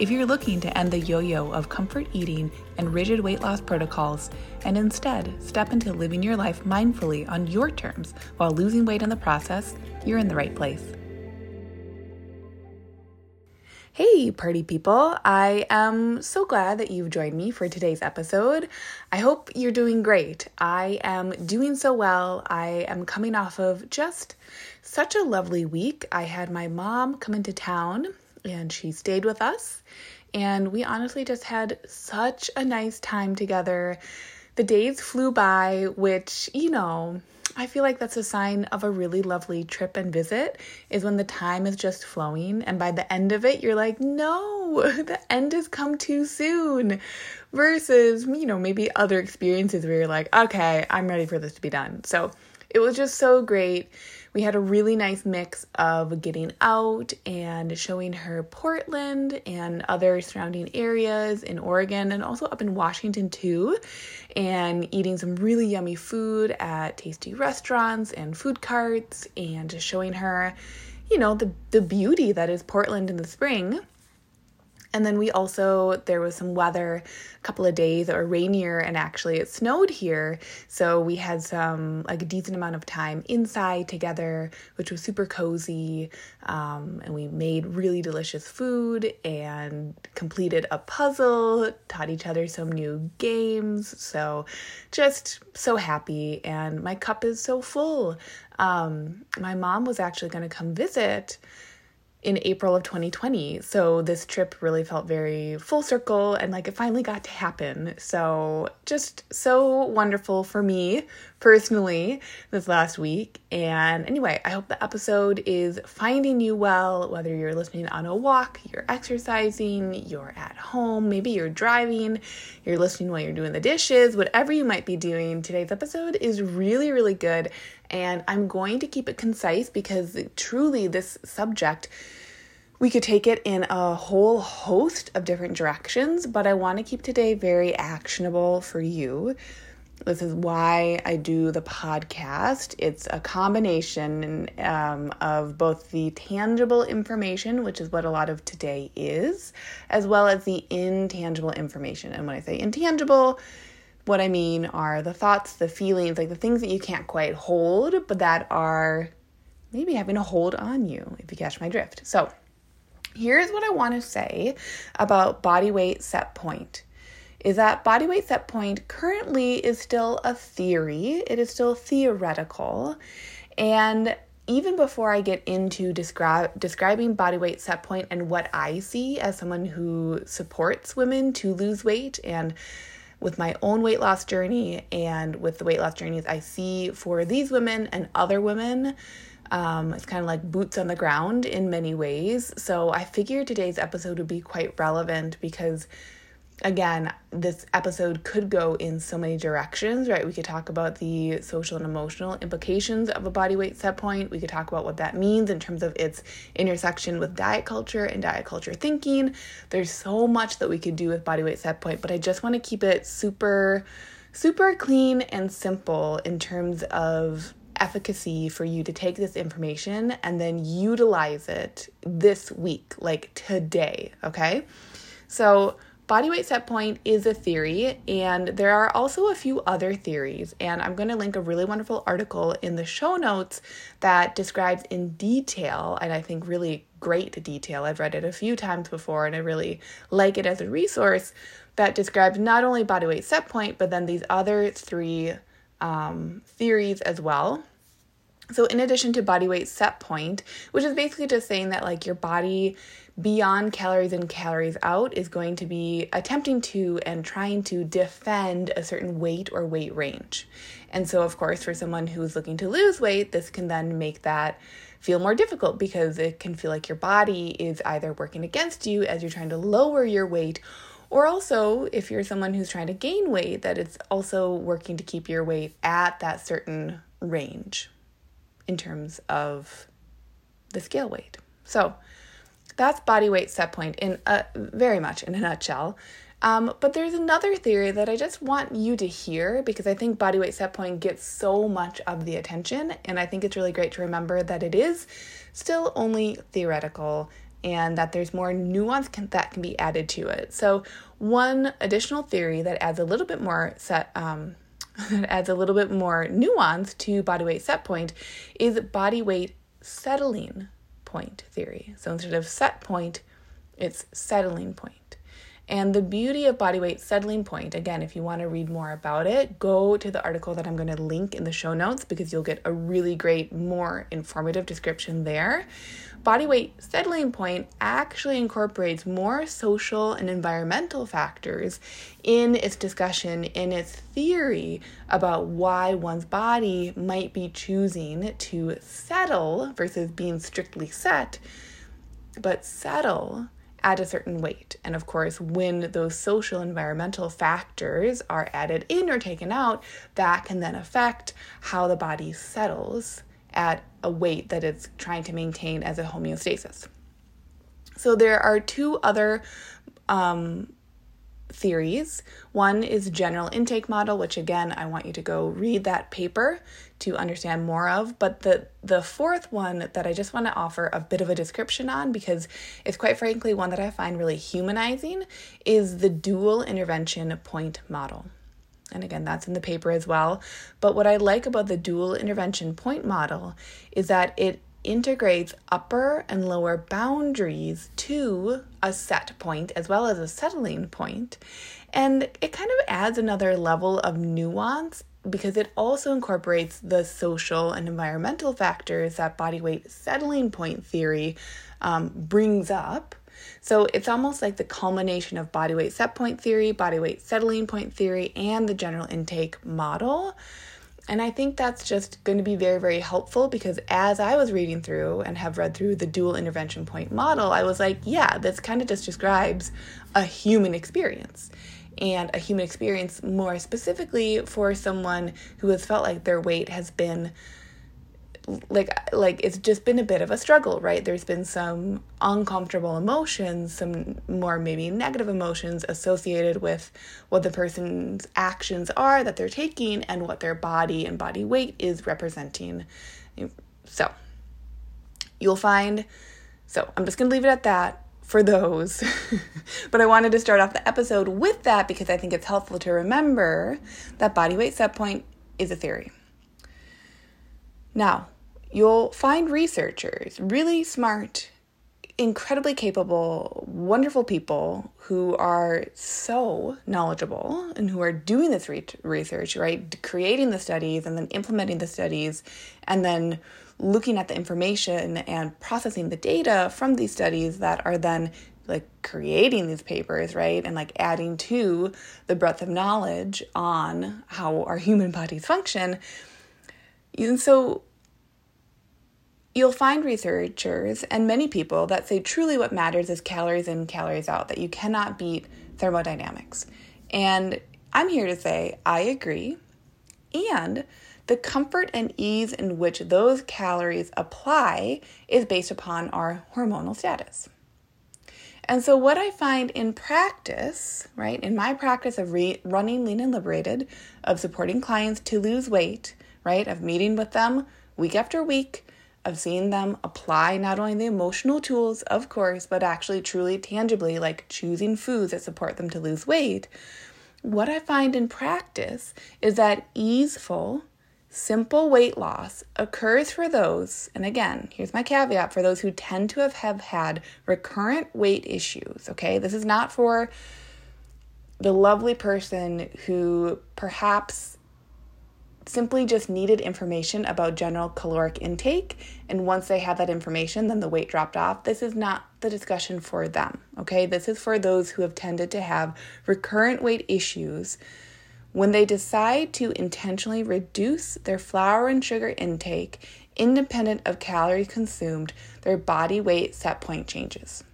If you're looking to end the yo yo of comfort eating and rigid weight loss protocols and instead step into living your life mindfully on your terms while losing weight in the process, you're in the right place. Hey, party people. I am so glad that you've joined me for today's episode. I hope you're doing great. I am doing so well. I am coming off of just such a lovely week. I had my mom come into town and she stayed with us. And we honestly just had such a nice time together. The days flew by, which, you know, I feel like that's a sign of a really lovely trip and visit is when the time is just flowing and by the end of it you're like, "No, the end has come too soon." Versus, you know, maybe other experiences where you're like, "Okay, I'm ready for this to be done." So, it was just so great we had a really nice mix of getting out and showing her Portland and other surrounding areas in Oregon and also up in Washington too, and eating some really yummy food at tasty restaurants and food carts, and just showing her, you know, the, the beauty that is Portland in the spring and then we also, there was some weather a couple of days that were rainier and actually it snowed here. So we had some, like a decent amount of time inside together, which was super cozy. Um, and we made really delicious food and completed a puzzle, taught each other some new games. So just so happy. And my cup is so full. Um, my mom was actually going to come visit in April of 2020. So this trip really felt very full circle and like it finally got to happen. So just so wonderful for me personally this last week. And anyway, I hope the episode is finding you well, whether you're listening on a walk, you're exercising, you're at home, maybe you're driving, you're listening while you're doing the dishes, whatever you might be doing. Today's episode is really, really good. And I'm going to keep it concise because truly this subject we could take it in a whole host of different directions, but I want to keep today very actionable for you. This is why I do the podcast. It's a combination um, of both the tangible information, which is what a lot of today is, as well as the intangible information. And when I say intangible, what I mean are the thoughts, the feelings, like the things that you can't quite hold, but that are maybe having a hold on you, if you catch my drift. So, here's what I want to say about body weight set point is that body weight set point currently is still a theory, it is still theoretical. And even before I get into describe, describing body weight set point and what I see as someone who supports women to lose weight and with my own weight loss journey and with the weight loss journeys I see for these women and other women, um, it's kind of like boots on the ground in many ways. So I figured today's episode would be quite relevant because, again, this episode could go in so many directions, right? We could talk about the social and emotional implications of a body weight set point. We could talk about what that means in terms of its intersection with diet culture and diet culture thinking. There's so much that we could do with body weight set point, but I just want to keep it super, super clean and simple in terms of efficacy for you to take this information and then utilize it this week, like today, okay? So, body weight set point is a theory, and there are also a few other theories. And I'm going to link a really wonderful article in the show notes that describes in detail, and I think really great detail. I've read it a few times before, and I really like it as a resource that describes not only body weight set point, but then these other three um, theories as well. So, in addition to body weight set point, which is basically just saying that like your body beyond calories in, calories out is going to be attempting to and trying to defend a certain weight or weight range. And so, of course, for someone who's looking to lose weight, this can then make that feel more difficult because it can feel like your body is either working against you as you're trying to lower your weight or also, if you're someone who's trying to gain weight, that it's also working to keep your weight at that certain range in terms of the scale weight. So that's body weight set point in a, very much in a nutshell. Um, but there's another theory that I just want you to hear because I think body weight set point gets so much of the attention, and I think it's really great to remember that it is still only theoretical and that there's more nuance can, that can be added to it. So, one additional theory that adds a little bit more set um, that adds a little bit more nuance to body weight set point is body weight settling point theory. So instead of set point, it's settling point. And the beauty of body weight settling point, again, if you want to read more about it, go to the article that I'm going to link in the show notes because you'll get a really great, more informative description there. Body weight settling point actually incorporates more social and environmental factors in its discussion, in its theory about why one's body might be choosing to settle versus being strictly set, but settle at a certain weight. And of course, when those social environmental factors are added in or taken out, that can then affect how the body settles at a weight that it's trying to maintain as a homeostasis. So there are two other um, theories. One is general intake model, which again I want you to go read that paper to understand more of. But the the fourth one that I just want to offer a bit of a description on because it's quite frankly one that I find really humanizing is the dual intervention point model. And again, that's in the paper as well. But what I like about the dual intervention point model is that it integrates upper and lower boundaries to a set point as well as a settling point. And it kind of adds another level of nuance because it also incorporates the social and environmental factors that body weight settling point theory um, brings up. So it's almost like the culmination of body weight set point theory, body weight settling point theory, and the general intake model. And I think that's just going to be very, very helpful because as I was reading through and have read through the dual intervention point model, I was like, yeah, this kind of just describes a human experience. And a human experience more specifically for someone who has felt like their weight has been like like it's just been a bit of a struggle right? There's been some uncomfortable emotions some more maybe negative emotions associated with what the person's actions are that they're taking and what their body and body weight is representing. So you'll find so i'm just going to leave it at that for those. But i wanted to start off the episode with that because i think it's helpful to remember that body weight set point is a theory. Now you'll find researchers, really smart, incredibly capable, wonderful people who are so knowledgeable and who are doing this re- research, right? Creating the studies and then implementing the studies and then looking at the information and processing the data from these studies that are then like creating these papers, right? And like adding to the breadth of knowledge on how our human bodies function. And so You'll find researchers and many people that say truly what matters is calories in, calories out, that you cannot beat thermodynamics. And I'm here to say I agree. And the comfort and ease in which those calories apply is based upon our hormonal status. And so, what I find in practice, right, in my practice of re- running Lean and Liberated, of supporting clients to lose weight, right, of meeting with them week after week, of seeing them apply not only the emotional tools, of course, but actually truly tangibly, like choosing foods that support them to lose weight, what I find in practice is that easeful, simple weight loss occurs for those, and again, here's my caveat for those who tend to have, have had recurrent weight issues, okay? This is not for the lovely person who perhaps simply just needed information about general caloric intake. And once they had that information, then the weight dropped off. This is not the discussion for them, okay? This is for those who have tended to have recurrent weight issues. When they decide to intentionally reduce their flour and sugar intake, independent of calories consumed, their body weight set point changes.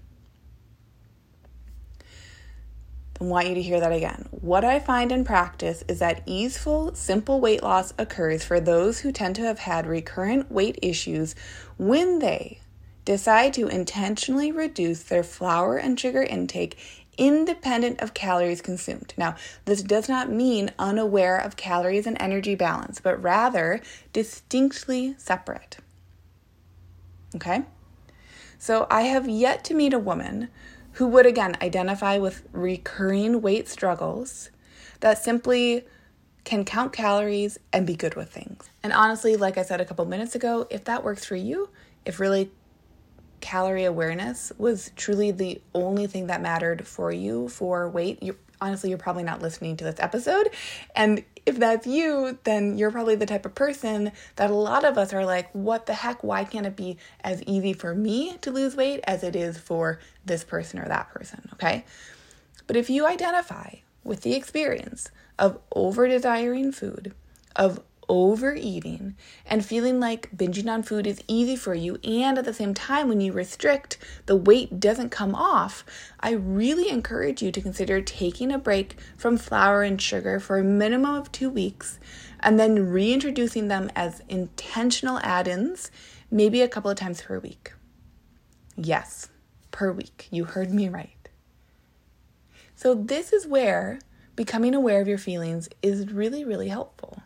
Want you to hear that again. What I find in practice is that easeful, simple weight loss occurs for those who tend to have had recurrent weight issues when they decide to intentionally reduce their flour and sugar intake independent of calories consumed. Now, this does not mean unaware of calories and energy balance, but rather distinctly separate. Okay? So I have yet to meet a woman who would again identify with recurring weight struggles that simply can count calories and be good with things. And honestly, like I said a couple minutes ago, if that works for you, if really calorie awareness was truly the only thing that mattered for you for weight, you honestly you're probably not listening to this episode. And if that's you, then you're probably the type of person that a lot of us are like, what the heck? Why can't it be as easy for me to lose weight as it is for this person or that person? Okay. But if you identify with the experience of over desiring food, of overeating and feeling like binging on food is easy for you, and at the same time, when you restrict, the weight doesn't come off, I really encourage you to consider taking a break from flour and sugar for a minimum of two weeks and then reintroducing them as intentional add ins, maybe a couple of times per week. Yes, per week. You heard me right. So, this is where becoming aware of your feelings is really, really helpful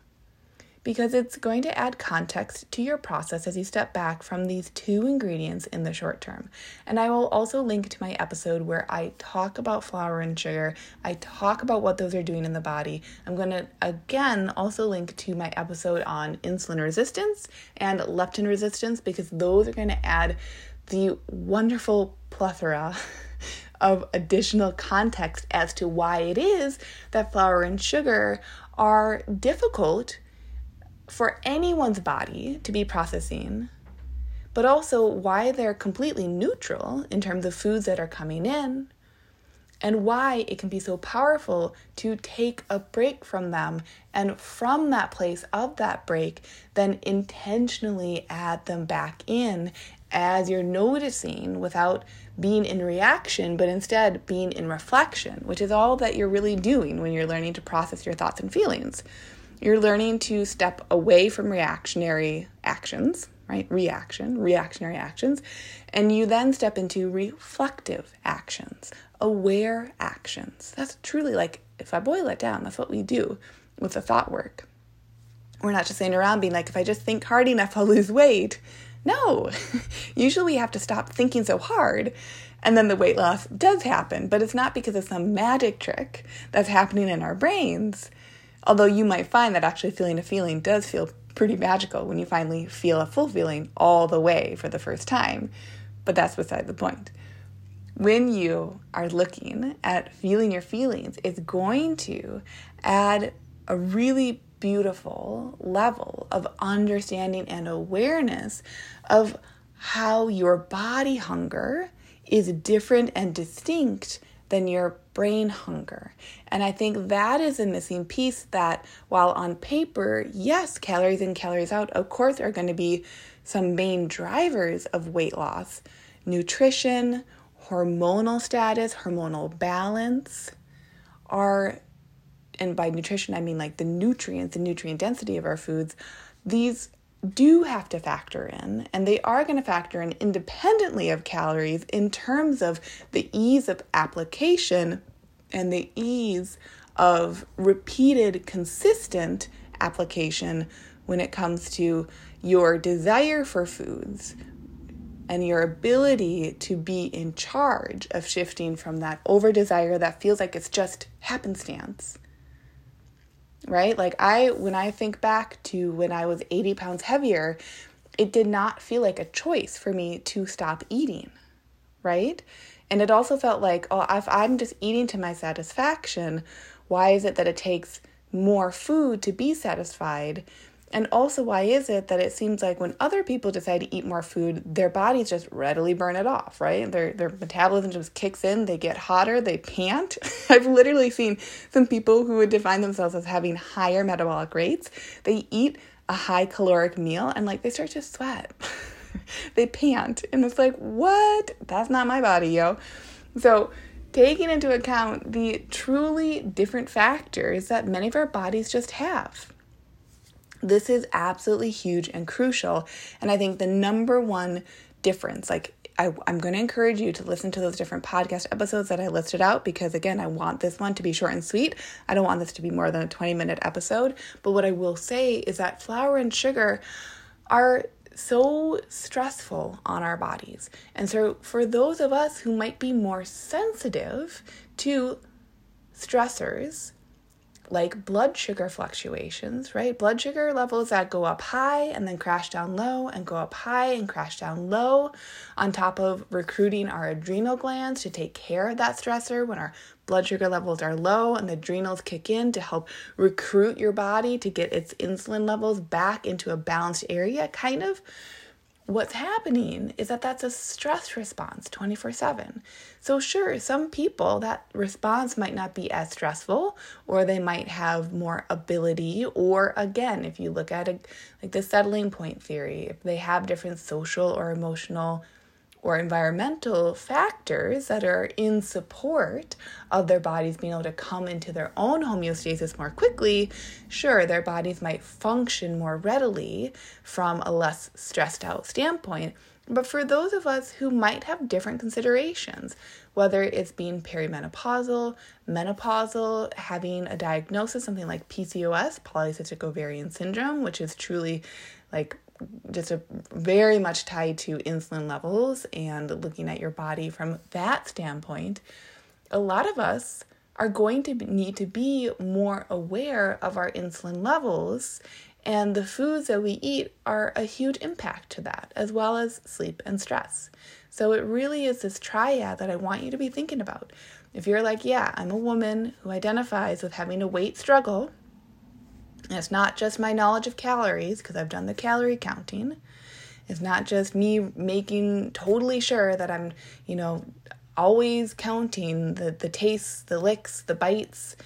because it's going to add context to your process as you step back from these two ingredients in the short term. And I will also link to my episode where I talk about flour and sugar, I talk about what those are doing in the body. I'm going to again also link to my episode on insulin resistance and leptin resistance because those are going to add the wonderful plethora of additional context as to why it is that flour and sugar are difficult for anyone's body to be processing, but also why they're completely neutral in terms of foods that are coming in, and why it can be so powerful to take a break from them and from that place of that break, then intentionally add them back in as you're noticing without being in reaction, but instead being in reflection, which is all that you're really doing when you're learning to process your thoughts and feelings. You're learning to step away from reactionary actions, right? Reaction, reactionary actions. And you then step into reflective actions, aware actions. That's truly like, if I boil it down, that's what we do with the thought work. We're not just sitting around being like, if I just think hard enough, I'll lose weight. No, usually we have to stop thinking so hard and then the weight loss does happen, but it's not because of some magic trick that's happening in our brains. Although you might find that actually feeling a feeling does feel pretty magical when you finally feel a full feeling all the way for the first time. But that's beside the point. When you are looking at feeling your feelings, it's going to add a really beautiful level of understanding and awareness of how your body hunger is different and distinct than your brain hunger. And I think that is a missing piece that, while on paper, yes, calories in, calories out, of course, are going to be some main drivers of weight loss. Nutrition, hormonal status, hormonal balance are, and by nutrition, I mean like the nutrients and nutrient density of our foods, these do have to factor in, and they are going to factor in independently of calories in terms of the ease of application and the ease of repeated, consistent application when it comes to your desire for foods and your ability to be in charge of shifting from that over desire that feels like it's just happenstance right? Like I when I think back to when I was 80 pounds heavier, it did not feel like a choice for me to stop eating, right? And it also felt like, oh, if I'm just eating to my satisfaction, why is it that it takes more food to be satisfied? And also, why is it that it seems like when other people decide to eat more food, their bodies just readily burn it off, right? Their their metabolism just kicks in, they get hotter, they pant. I've literally seen some people who would define themselves as having higher metabolic rates. They eat a high caloric meal and like they start to sweat. they pant. And it's like, what? That's not my body, yo. So taking into account the truly different factors that many of our bodies just have this is absolutely huge and crucial. And I think the number one difference. Like, I, I'm going to encourage you to listen to those different podcast episodes that I listed out because, again, I want this one to be short and sweet. I don't want this to be more than a 20 minute episode. But what I will say is that flour and sugar are so stressful on our bodies. And so, for those of us who might be more sensitive to stressors, like blood sugar fluctuations, right? Blood sugar levels that go up high and then crash down low and go up high and crash down low, on top of recruiting our adrenal glands to take care of that stressor when our blood sugar levels are low and the adrenals kick in to help recruit your body to get its insulin levels back into a balanced area, kind of what's happening is that that's a stress response 24 7. So, sure, some people that response might not be as stressful, or they might have more ability, or again, if you look at it like the settling point theory, if they have different social or emotional or environmental factors that are in support of their bodies being able to come into their own homeostasis more quickly, sure, their bodies might function more readily from a less stressed out standpoint. But for those of us who might have different considerations, whether it's being perimenopausal, menopausal, having a diagnosis, something like PCOS, polycystic ovarian syndrome, which is truly like just a very much tied to insulin levels and looking at your body from that standpoint, a lot of us are going to need to be more aware of our insulin levels and the foods that we eat are a huge impact to that, as well as sleep and stress. So it really is this triad that I want you to be thinking about. If you're like, yeah, I'm a woman who identifies with having a weight struggle, and it's not just my knowledge of calories, because I've done the calorie counting. It's not just me making totally sure that I'm, you know, always counting the, the tastes, the licks, the bites.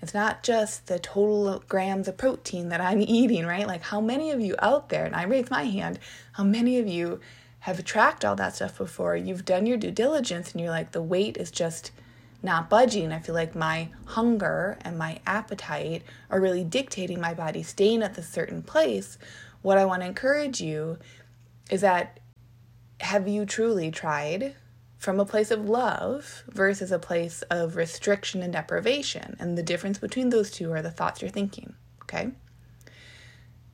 It's not just the total grams of protein that I'm eating, right? Like, how many of you out there, and I raise my hand, how many of you have tracked all that stuff before? You've done your due diligence and you're like, the weight is just not budging. I feel like my hunger and my appetite are really dictating my body staying at this certain place. What I want to encourage you is that have you truly tried from a place of love versus a place of restriction and deprivation? And the difference between those two are the thoughts you're thinking, okay?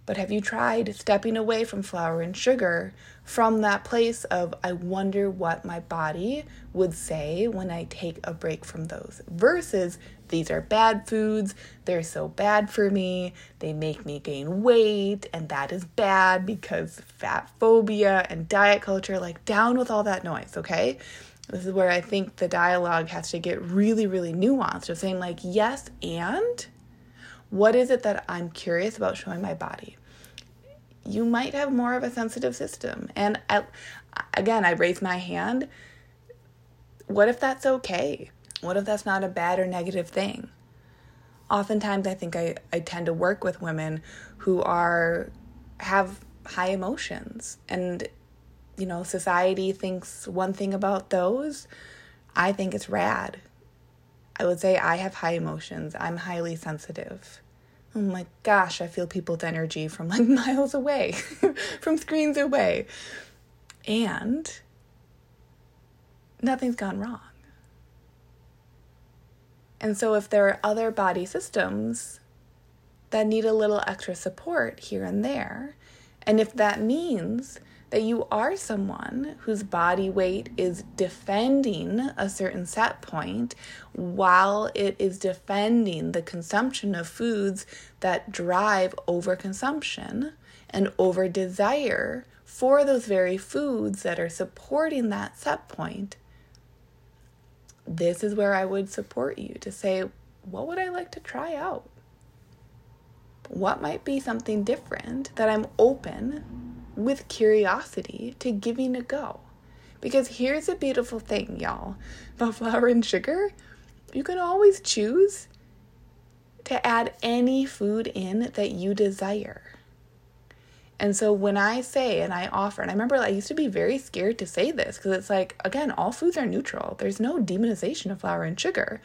But have you tried stepping away from flour and sugar from that place of, I wonder what my body would say when I take a break from those, versus these are bad foods, they're so bad for me, they make me gain weight, and that is bad because fat phobia and diet culture, like down with all that noise, okay? This is where I think the dialogue has to get really, really nuanced of saying, like, yes, and what is it that I'm curious about showing my body? You might have more of a sensitive system. And I, again, I raise my hand. What if that's okay? What if that's not a bad or negative thing? Oftentimes, I think I, I tend to work with women who are have high emotions and you know society thinks one thing about those i think it's rad I would say I have high emotions. I'm highly sensitive. Oh my gosh, I feel people's energy from like miles away, from screens away. And nothing's gone wrong. And so, if there are other body systems that need a little extra support here and there, and if that means that you are someone whose body weight is defending a certain set point while it is defending the consumption of foods that drive overconsumption and over desire for those very foods that are supporting that set point. This is where I would support you to say, what would I like to try out? What might be something different that I'm open with curiosity to giving a go. Because here's a beautiful thing, y'all about flour and sugar. You can always choose to add any food in that you desire. And so when I say and I offer, and I remember I used to be very scared to say this because it's like, again, all foods are neutral. There's no demonization of flour and sugar.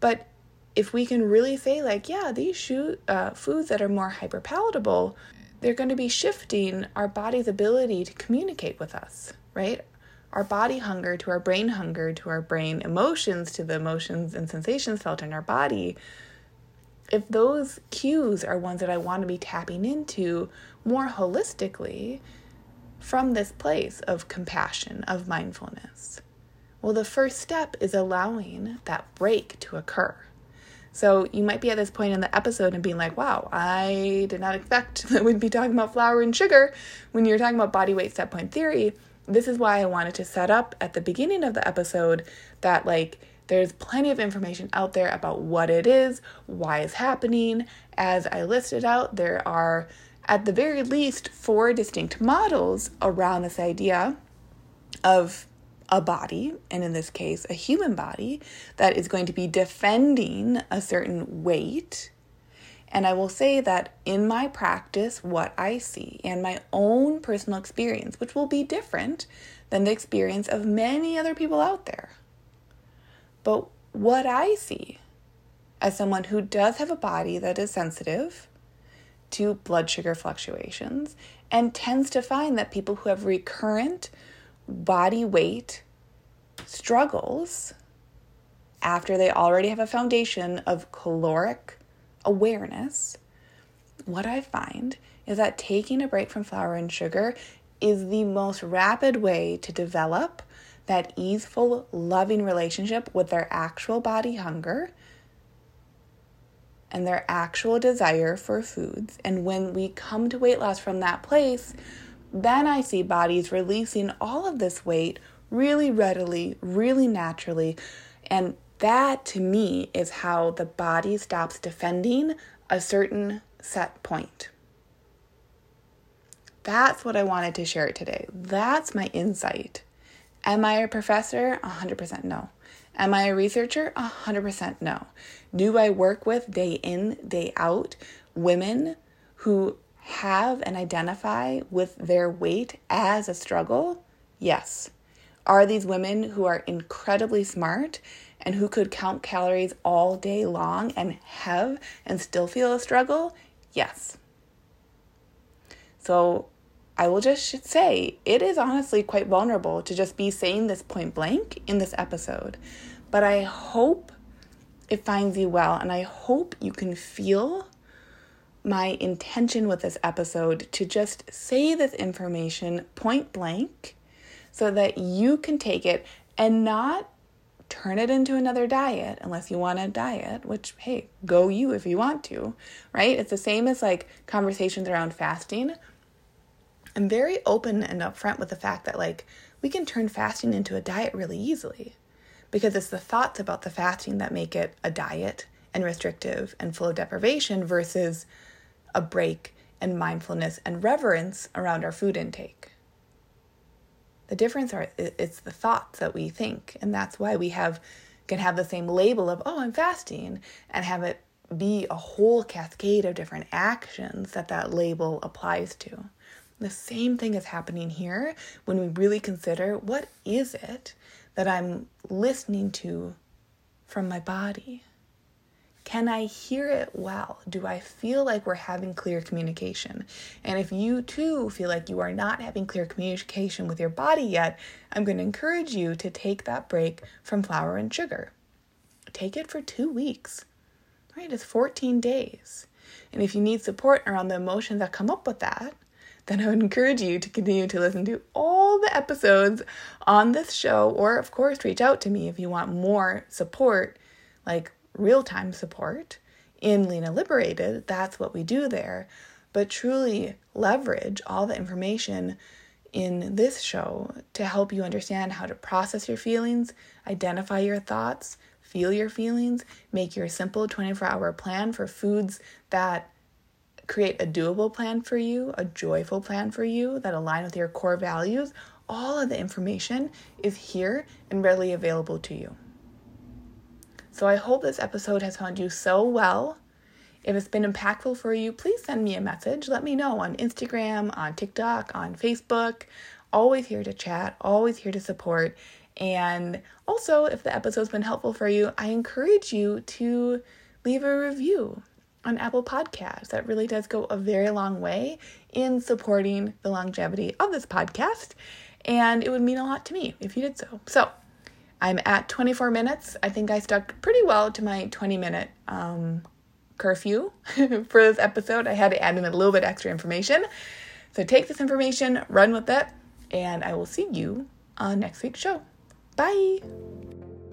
But if we can really say, like, yeah, these shoe, uh, foods that are more hyper palatable they're going to be shifting our body's ability to communicate with us, right? Our body hunger to our brain hunger to our brain emotions to the emotions and sensations felt in our body. If those cues are ones that I want to be tapping into more holistically from this place of compassion, of mindfulness, well, the first step is allowing that break to occur. So you might be at this point in the episode and being like, wow, I did not expect that we'd be talking about flour and sugar when you're talking about body weight set point theory. This is why I wanted to set up at the beginning of the episode that, like, there's plenty of information out there about what it is, why it's happening. As I listed out, there are at the very least four distinct models around this idea of a body, and in this case, a human body, that is going to be defending a certain weight. And I will say that in my practice, what I see and my own personal experience, which will be different than the experience of many other people out there. But what I see as someone who does have a body that is sensitive to blood sugar fluctuations and tends to find that people who have recurrent body weight struggles after they already have a foundation of caloric awareness, what I find is that taking a break from flour and sugar is the most rapid way to develop that easeful, loving relationship with their actual body hunger and their actual desire for foods. And when we come to weight loss from that place, then I see bodies releasing all of this weight really readily, really naturally. And that to me is how the body stops defending a certain set point. That's what I wanted to share today. That's my insight. Am I a professor? 100% no. Am I a researcher? 100% no. Do I work with day in, day out women who have and identify with their weight as a struggle? Yes. Are these women who are incredibly smart and who could count calories all day long and have and still feel a struggle? Yes. So I will just say it is honestly quite vulnerable to just be saying this point blank in this episode. But I hope it finds you well and I hope you can feel my intention with this episode to just say this information point blank so that you can take it and not turn it into another diet unless you want a diet, which, hey, go you if you want to, right? It's the same as like conversations around fasting. I'm very open and upfront with the fact that like we can turn fasting into a diet really easily because it's the thoughts about the fasting that make it a diet and restrictive and full of deprivation versus a break and mindfulness and reverence around our food intake. The difference are it's the thoughts that we think, and that's why we have can have the same label of oh I'm fasting and have it be a whole cascade of different actions that that label applies to. The same thing is happening here when we really consider what is it that I'm listening to from my body? Can I hear it well? Do I feel like we're having clear communication? And if you too feel like you are not having clear communication with your body yet, I'm going to encourage you to take that break from flour and sugar. Take it for two weeks, right? It's 14 days. And if you need support around the emotions that come up with that, then I would encourage you to continue to listen to all the episodes on this show, or of course, reach out to me if you want more support, like real time support in Lean and Liberated, that's what we do there. But truly leverage all the information in this show to help you understand how to process your feelings, identify your thoughts, feel your feelings, make your simple 24 hour plan for foods that create a doable plan for you, a joyful plan for you that align with your core values. All of the information is here and readily available to you. So I hope this episode has found you so well. If it's been impactful for you, please send me a message. Let me know on Instagram, on TikTok, on Facebook. Always here to chat, always here to support. And also, if the episode's been helpful for you, I encourage you to leave a review on Apple Podcasts. That really does go a very long way in supporting the longevity of this podcast and it would mean a lot to me if you did so. So I'm at 24 minutes. I think I stuck pretty well to my 20 minute um, curfew for this episode. I had to add in a little bit extra information. So take this information, run with it, and I will see you on next week's show. Bye.